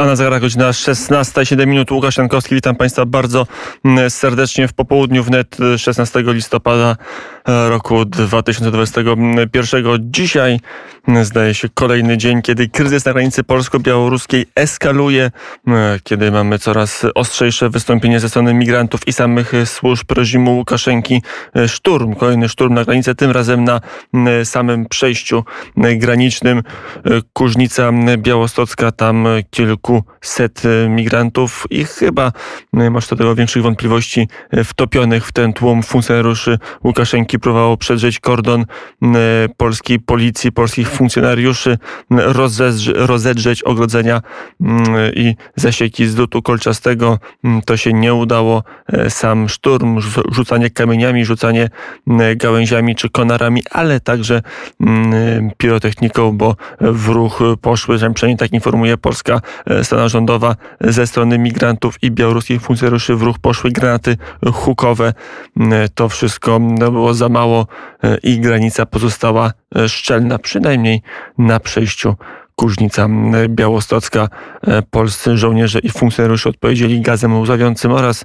A na zegarach godzina 16:07 minut. Łukasz Jankowski, witam Państwa bardzo mm, serdecznie w popołudniu wnet 16 listopada e, roku 2021. Dzisiaj mm, zdaje się kolejny dzień, kiedy kryzys na granicy polsko-białoruskiej eskaluje, e, kiedy mamy coraz ostrzejsze wystąpienie ze strony migrantów i samych służb reżimu Łukaszenki. E, szturm, kolejny szturm na granicę, tym razem na samym przejściu granicznym. Kuźnica Białostocka, tam kilku kilkuset e, migrantów i chyba no masz do tego większych wątpliwości e, wtopionych w ten tłum funkcjonariuszy Łukaszenki próbowało przedrzeć kordon e, polskiej policji, polskich funkcjonariuszy, rozedrzeć ogrodzenia i zasieki z lutu kolczastego. To się nie udało. Sam szturm, rzucanie kamieniami, rzucanie gałęziami czy konarami, ale także pirotechniką, bo w ruch poszły, przynajmniej tak informuje polska strona rządowa ze strony migrantów i białoruskich funkcjonariuszy w ruch poszły granaty hukowe. To wszystko no, było za mało i granica pozostała szczelna, przynajmniej na przejściu Kuźnica Białostocka. E, polscy żołnierze i funkcjonariusze odpowiedzieli gazem łzawiącym oraz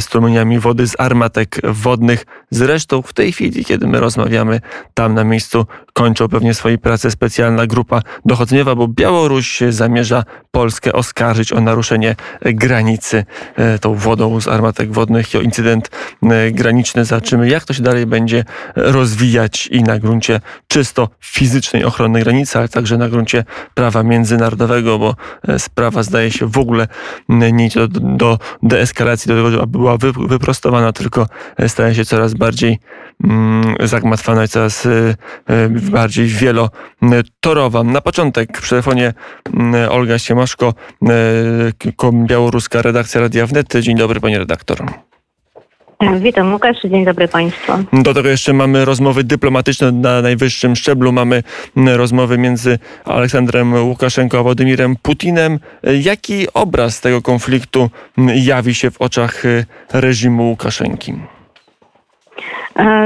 strumieniami wody z armatek wodnych. Zresztą w tej chwili, kiedy my rozmawiamy, tam na miejscu kończą pewnie swoje prace specjalna grupa dochodzeniowa, bo Białoruś zamierza Polskę oskarżyć o naruszenie granicy e, tą wodą z armatek wodnych i o incydent e, graniczny. Zobaczymy, jak to się dalej będzie rozwijać i na gruncie czysto fizycznej ochrony granicy, ale także na gruncie prawa międzynarodowego, bo e, sprawa zdaje się w ogóle nie idzie do, do deeskalacji, do tego, aby była wyprostowana, tylko staje się coraz bardziej mm, zagmatwana i coraz e, bardziej wielotorowa. Na początek przy telefonie mm, Olga Siemaszko, białoruska redakcja Radia Wnet. Dzień dobry, panie redaktor. Witam Łukasz, dzień dobry Państwu. Do tego jeszcze mamy rozmowy dyplomatyczne na najwyższym szczeblu. Mamy rozmowy między Aleksandrem Łukaszenką a Władimirem Putinem. Jaki obraz tego konfliktu jawi się w oczach reżimu Łukaszenki?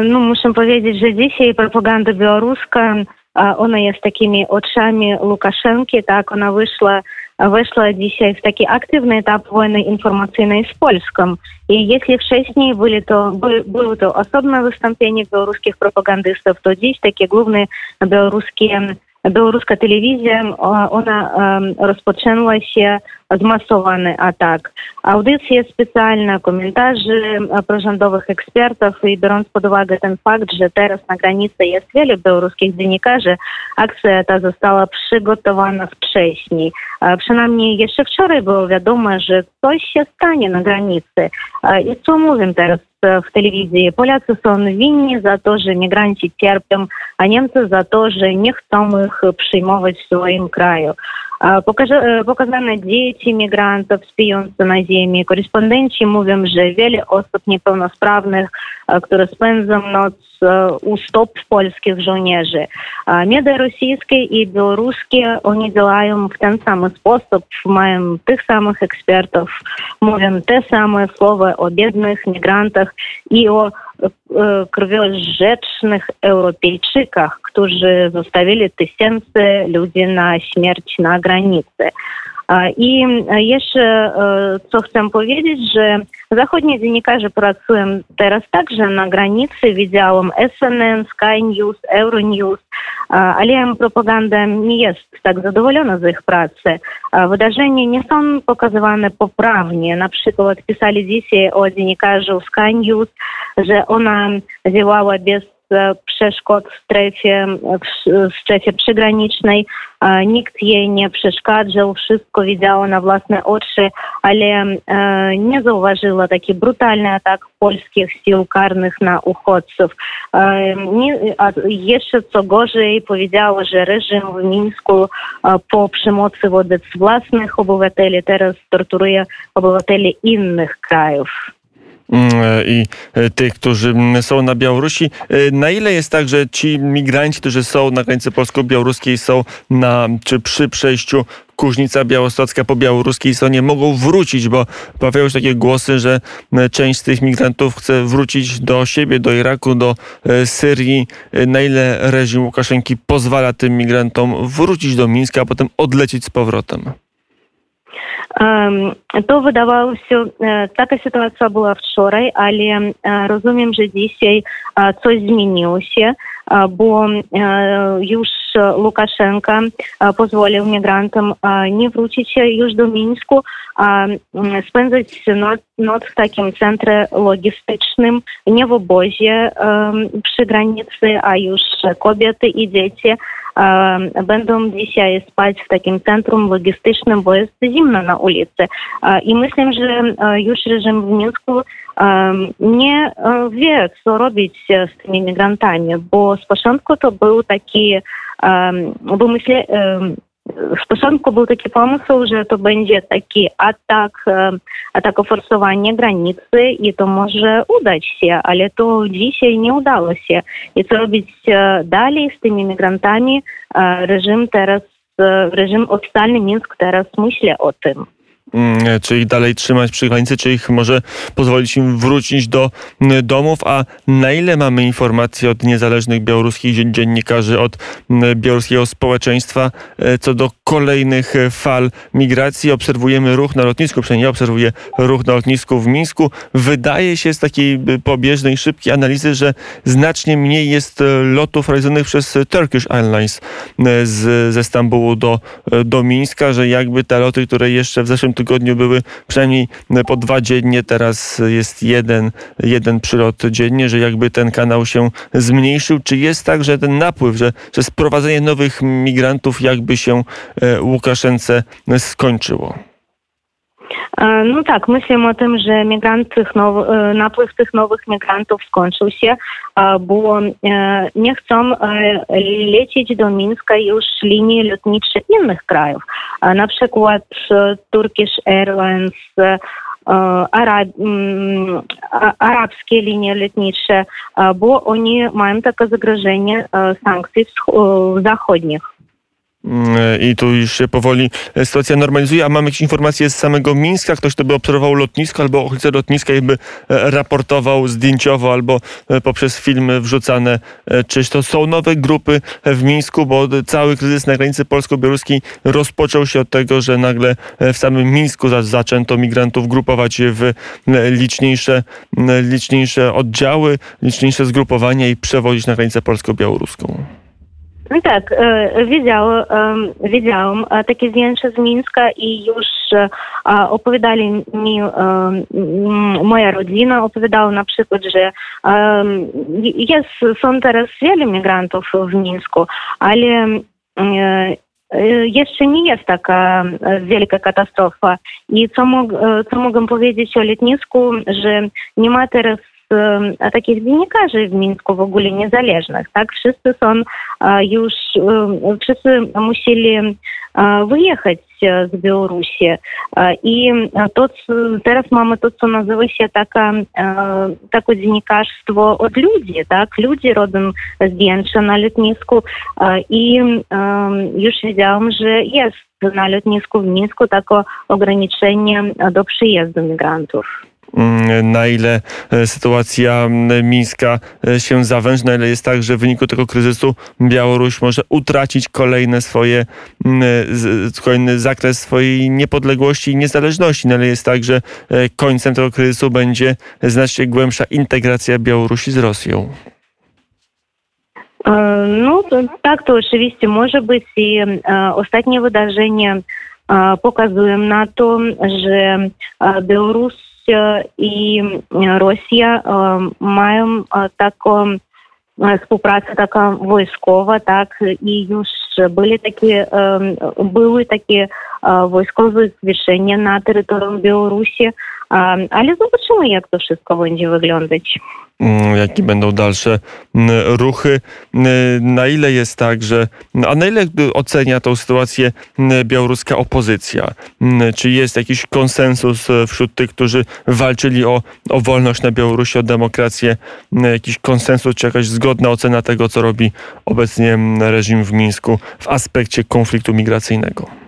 No, muszę powiedzieć, że dzisiaj propaganda białoruska, ona jest takimi oczami Łukaszenki, tak, ona wyszła weszła dzisiaj w taki aktywny etap wojny informacyjnej z Polską. I jeśli wcześniej byli to, by, były to osobne wystąpienia białoruskich propagandystów, to dziś takie główne białoruskie Białoruska telewizja, ona rozpoczęła się zmasowany atak. Audycje specjalne, komentarze prorządowych ekspertów i biorąc pod uwagę ten fakt, że teraz na granicy jest wiele białoruskich dziennikarzy, akcja ta została przygotowana wcześniej. Przynajmniej jeszcze wczoraj było wiadomo, że coś się stanie na granicy. I co mówię teraz w telewizji? Polacy są winni za to, że migranci cierpią, a Niemcy za to, że nie chcą ich przyjmować w swoim kraju. Pokazane dzieci migrantów śpiące na ziemi. Korespondenci mówią, że wiele osób niepełnosprawnych, które spędzą noc u stóp polskich żołnierzy. Media rosyjskie i białoruskie, oni działają w ten sam sposób, mają tych samych ekspertów, mówią te same słowa o biednych migrantach i o krwiożecznych Europejczykach, którzy zostawili tysiące ludzi na śmierć na granicy. I jeszcze co chcę powiedzieć, że zachodnie dziennikarze pracują teraz także na granicy. Widziałam SNN, Sky News, Euronews, ale propaganda nie jest tak zadowolona z ich pracy. Wydarzenia nie są pokazywane poprawnie. Na przykład pisali dzisiaj o dziennikarzu Sky News, że ona działała bez przeszkód w strefie, w strefie przygranicznej. Nikt jej nie przeszkadzał, wszystko widziała na własne oczy, ale nie zauważyła taki brutalny atak polskich sił karnych na uchodźców. Jeszcze co gorzej powiedziała, że reżim w Mińsku po przemocy wobec własnych obywateli teraz torturuje obywateli innych krajów. Mm, i e, tych, którzy mm, są na Białorusi. E, na ile jest tak, że ci migranci, którzy są na granicy polsko-białoruskiej, są na, czy przy przejściu Kuźnica Białostocka po białoruskiej stronie mogą wrócić, bo pojawiają się takie głosy, że część z tych migrantów chce wrócić do siebie, do Iraku, do e, Syrii. Na ile reżim Łukaszenki pozwala tym migrantom wrócić do Mińska, a potem odlecieć z powrotem? To wydawało się, taka sytuacja była wczoraj, ale rozumiem, że dzisiaj coś zmieniło się, bo już Łukaszenka pozwolił migrantom nie wrócić się już do Mińsku, a spędzać noc, noc w takim centrum logistycznym, nie w obozie przy granicy, a już kobiety i dzieci będą dzisiaj spać w takim centrum logistycznym, bo jest zimno na ulicy. I myślę, że już reżim w Mińsku nie wie, co robić z tymi migrantami, bo z początku to był taki, bo z początku był taki pomysł, że to będzie taki atak, atak o forsowanie granicy i to może udać się, ale to dzisiaj nie udało się. I co robić dalej z tymi migrantami? Reżim teraz, reżim oficjalny Mińsk teraz myśli o tym. Mm, czy ich dalej trzymać przy granicy, czy ich może pozwolić im wrócić do mm, domów, a na ile mamy informacji od niezależnych białoruskich dziennikarzy, od mm, białoruskiego społeczeństwa e, co do kolejnych e, fal migracji. Obserwujemy ruch na lotnisku, przynajmniej obserwuję ruch na lotnisku w Mińsku. Wydaje się z takiej pobieżnej, szybkiej analizy, że znacznie mniej jest e, lotów realizowanych przez Turkish Airlines z, ze Stambułu do, do Mińska, że jakby te loty, które jeszcze w zeszłym tygodniu były przynajmniej po dwa dziennie, teraz jest jeden, jeden przylot dziennie, że jakby ten kanał się zmniejszył. Czy jest tak, że ten napływ, że, że sprowadzenie nowych migrantów jakby się e, Łukaszence skończyło? No tak, myślę o tym, że migrant tych now, napływ tych nowych migrantów skończył się, bo nie chcą lecieć do Mińska już linii lotnicze innych krajów. Na przykład Turkish Airlines, Arab, arabskie linie lotnicze, bo oni mają takie zagrożenie sankcji zachodnich. I tu już się powoli sytuacja normalizuje. A mamy jakieś informacje z samego Mińska? Ktoś, kto by obserwował lotnisko albo okolice lotniska i by e, raportował zdjęciowo albo e, poprzez filmy wrzucane. E, Czyż to są nowe grupy w Mińsku? Bo cały kryzys na granicy polsko-białoruskiej rozpoczął się od tego, że nagle w samym Mińsku zaczęto migrantów grupować w liczniejsze, liczniejsze oddziały, liczniejsze zgrupowania i przewozić na granicę polsko-białoruską. Tak, e, wiedział, wiedziałam takie zdjęcia z Mińska i już e, opowiadali mi moja rodzina, opowiadała na przykład, że jest, są teraz wiele migrantów w Mińsku, ale e, jeszcze nie jest taka wielka katastrofa. I co, mog, co mogę powiedzieć o lotnisku, że nie ma teraz takich dziennikarzy w Mińsku w ogóle niezależnych, tak? Wszyscy są już, wszyscy musieli wyjechać z Białorusi. I to, teraz mamy to, co nazywa się taka, takie dziennikarstwo od ludzi, tak? Ludzie robią zdjęcia na lotnisku i już wiedziałam, że jest na lotnisku w Mińsku takie ograniczenie do przyjazdu migrantów. Mm, na ile e, sytuacja mińska e, się zawęży, na ile jest tak, że w wyniku tego kryzysu Białoruś może utracić kolejne swoje, e, kolejny zakres swojej niepodległości i niezależności, na ile jest tak, że końcem tego kryzysu będzie znacznie głębsza integracja Białorusi z Rosją. No tak, to oczywiście może być i ostatnie wydarzenia pokazują na to, że Białoruś i Rosja mają taką współpracę taka wojskowa, tak, i już byli takie, były takie wojskowe zwieszenia na terytorium Białorusi, ale zobaczymy, jak to wszystko będzie wyglądać. Mm, jakie będą dalsze mm, ruchy. Mm, na ile jest tak, że. A na ile ocenia tą sytuację białoruska opozycja? Czy jest jakiś konsensus e, wśród tych, którzy walczyli o, o wolność na Białorusi, o demokrację? Jakiś konsensus, czy jakaś zgodna ocena tego, co robi obecnie reżim w Mińsku w aspekcie konfliktu migracyjnego?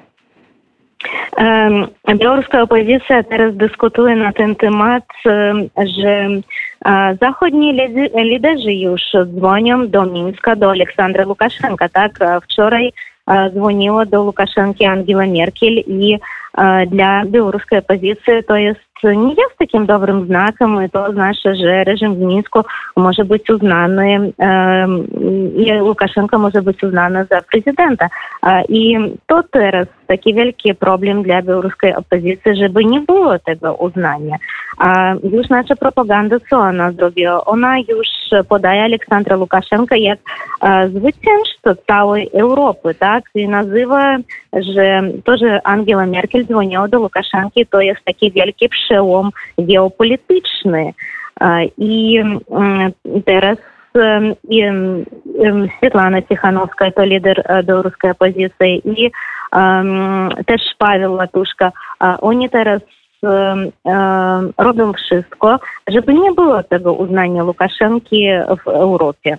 Białoruska opozycja teraz dyskutuje na ten temat, że Zachodni liderzy już dzwonią do Mińska, do Aleksandra Łukaszenka. Tak? Wczoraj dzwoniła do Łukaszenki Angela Merkel i Dla białoruskiej opozycji to jest nie jest takim dobrym znakiem i to znaczy, że reżim w Mińsku może być uznany i Łukaszenko może być uznany za prezydenta. I to teraz taki wielki problem dla białoruskiej opozycji, żeby nie było tego uznania. A już nasza propaganda, co ona zrobiła? Ona już podaje Aleksandra Łukaszenka jak zwycięzcę całej Europy, tak? I nazywa, że to, że Angela Merkel dzwoniła do Łukaszenki, to jest taki wielki przełom geopolityczny. I teraz i Світлана Тихановська, то лідер білоруської опозиції, і теж Павел Латушка. Вони teraz robią wszystko, żeby nie było tego uznania Łukaszenki w Europie.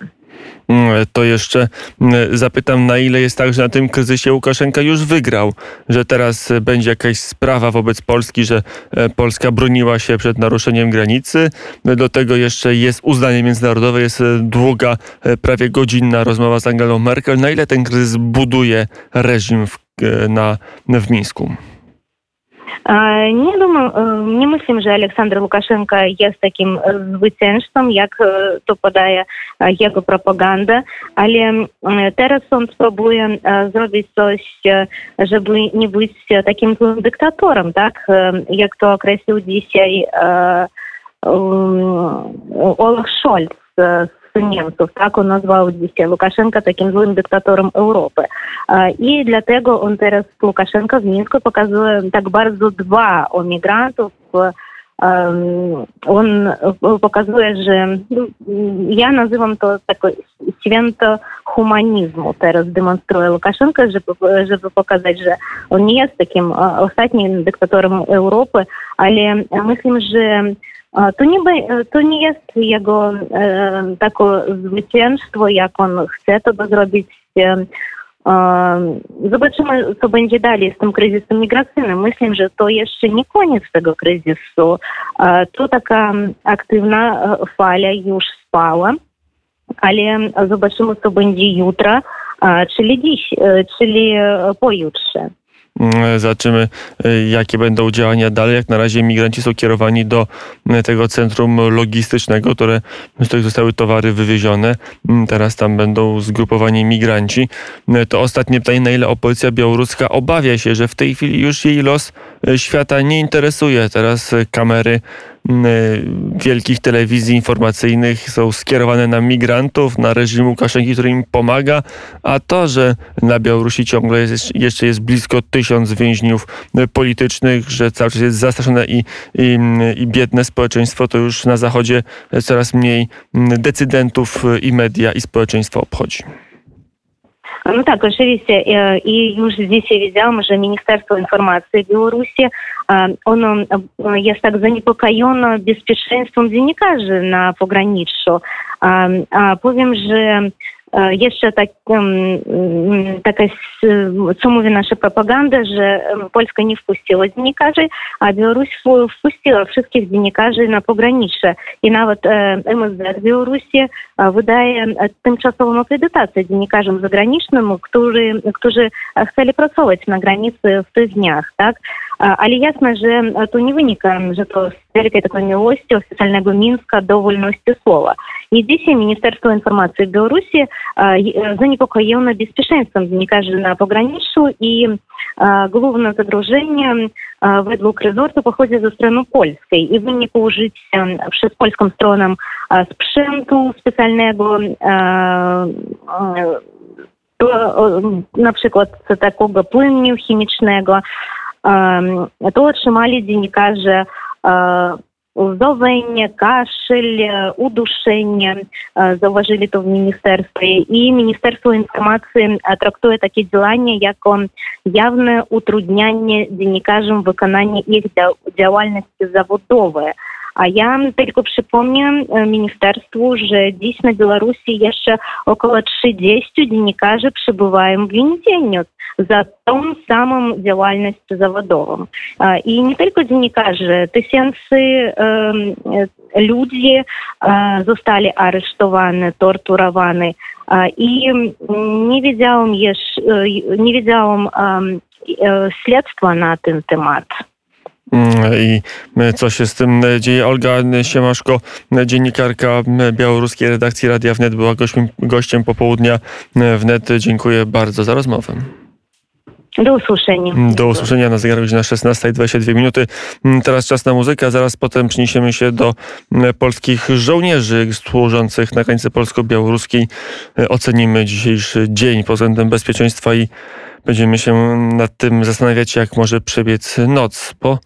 Mm, to jeszcze mm, zapytam, na ile jest tak, że na tym kryzysie Łukaszenka już wygrał, że teraz będzie jakaś sprawa wobec Polski, że e, Polska broniła się przed naruszeniem granicy. Do tego jeszcze jest uznanie międzynarodowe, jest e, długa, e, prawie godzinna rozmowa z Angelą Merkel. Na ile ten kryzys buduje reżim w, na, w Mińsku? А, не думаю, э, не мыслим же Александр Лукашенко э, є з таким э, звичайством, як то подає его пропаганда, але зараз он пробует сделать то, чтобы не быть таким злим диктатором, так как то окреслив дійсяй Олаф Шольц з Scholz z Niemców. Tak on nazwał dzisiaj Łukaszenka takim złym dyktatorem Europy. I dlatego on teraz Łukaszenka w Mińsku pokazuje tak bardzo dwa o migrantów, on pokazuje, że ja nazywam to takie święto humanizmu. Teraz demonstruje Łukaszenka, żeby, żeby pokazać, że on nie jest takim ostatnim dyktatorem Europy, ale myślę, to nie, to nie jest jego e, takie zwycięstwo, jak on chce to zrobić. E, zobaczymy, co będzie dalej z tym kryzysem migracyjnym. Myślę, że to jeszcze nie koniec tego kryzysu. E, to taka aktywna fala już spała, ale zobaczymy, co będzie jutro, czyli dziś, czyli pojutrze. Mm, zobaczymy, y, jakie będą działania dalej. Jak na razie migranci są kierowani do y, tego centrum logistycznego, które, z których zostały towary wywiezione. Mm, teraz tam będą zgrupowani migranci. Y, to ostatnie pytanie, na ile opozycja białoruska obawia się, że w tej chwili już jej los świata nie interesuje. Teraz kamery wielkich telewizji informacyjnych są skierowane na migrantów, na reżim Łukaszenki, który im pomaga, a to, że na Białorusi ciągle jest, jeszcze jest blisko tysiąc więźniów politycznych, że cały czas jest zastraszone i, i, i biedne społeczeństwo, to już na Zachodzie coraz mniej decydentów i media i społeczeństwo obchodzi. Ну так, oczywiście i już dzisiaj widziałam, że Ministerstwo Informacji Białorusi ono jest tak zaniepokojone bezpieczeństwem dziennikarzy na pograniczu. Powiem, że jeszcze tak, taka, co mówi nasza propaganda, że Polska nie wpuściła dziennikarzy, a Białoruś wpuściła wszystkich dziennikarzy na pogranicze. I nawet MSZ Białorusi wydaje tymczasową akredytację dziennikarzom zagranicznym, którzy, którzy chcieli pracować na granicy w tych dniach. Tak? Ale jasne, że to nie wynika, że to z wielkiej takiej miłości oficjalnego Mińska do wolności słowa. I dzisiaj Ministerstwo Informacji Białorusi zaniepokojone bezpieczeństwem dziennikarzy na pograniczu i główne zagrożenie według rezortu pochodzi ze strony polskiej i w wyniku użycia przez polską stronę sprzętu specjalnego na przykład takiego płynu chemicznego, to otrzymali dziennikarze łzowanie, kaszel, uduszenie. Zauważyli to w ministerstwie. I Ministerstwo Informacji traktuje takie działania jako jawne utrudnianie dziennikarzom wykonania ich działalności А я тільки припомню э, міністерству, що дійсно Білорусі є ще около 60 днікажі прибуваємо в вінзінню за тим самым діяльністю заводовым. А, и не тільки днікажі, тисячі люди э, застали арештовані, тортурованы а, и не відзяв э, не відзяв следства на тим темат. Mm, I co się z tym dzieje? Olga Siemaszko, dziennikarka białoruskiej redakcji Radia Wnet, była gościem, gościem popołudnia Wnet. Dziękuję bardzo za rozmowę. Do usłyszenia. Do usłyszenia na zegarach godzina 16.22 minuty. Teraz czas na muzykę, zaraz potem przeniesiemy się do polskich żołnierzy służących na granicy polsko-białoruskiej. Ocenimy dzisiejszy dzień pod względem bezpieczeństwa i będziemy się nad tym zastanawiać, jak może przebiec noc po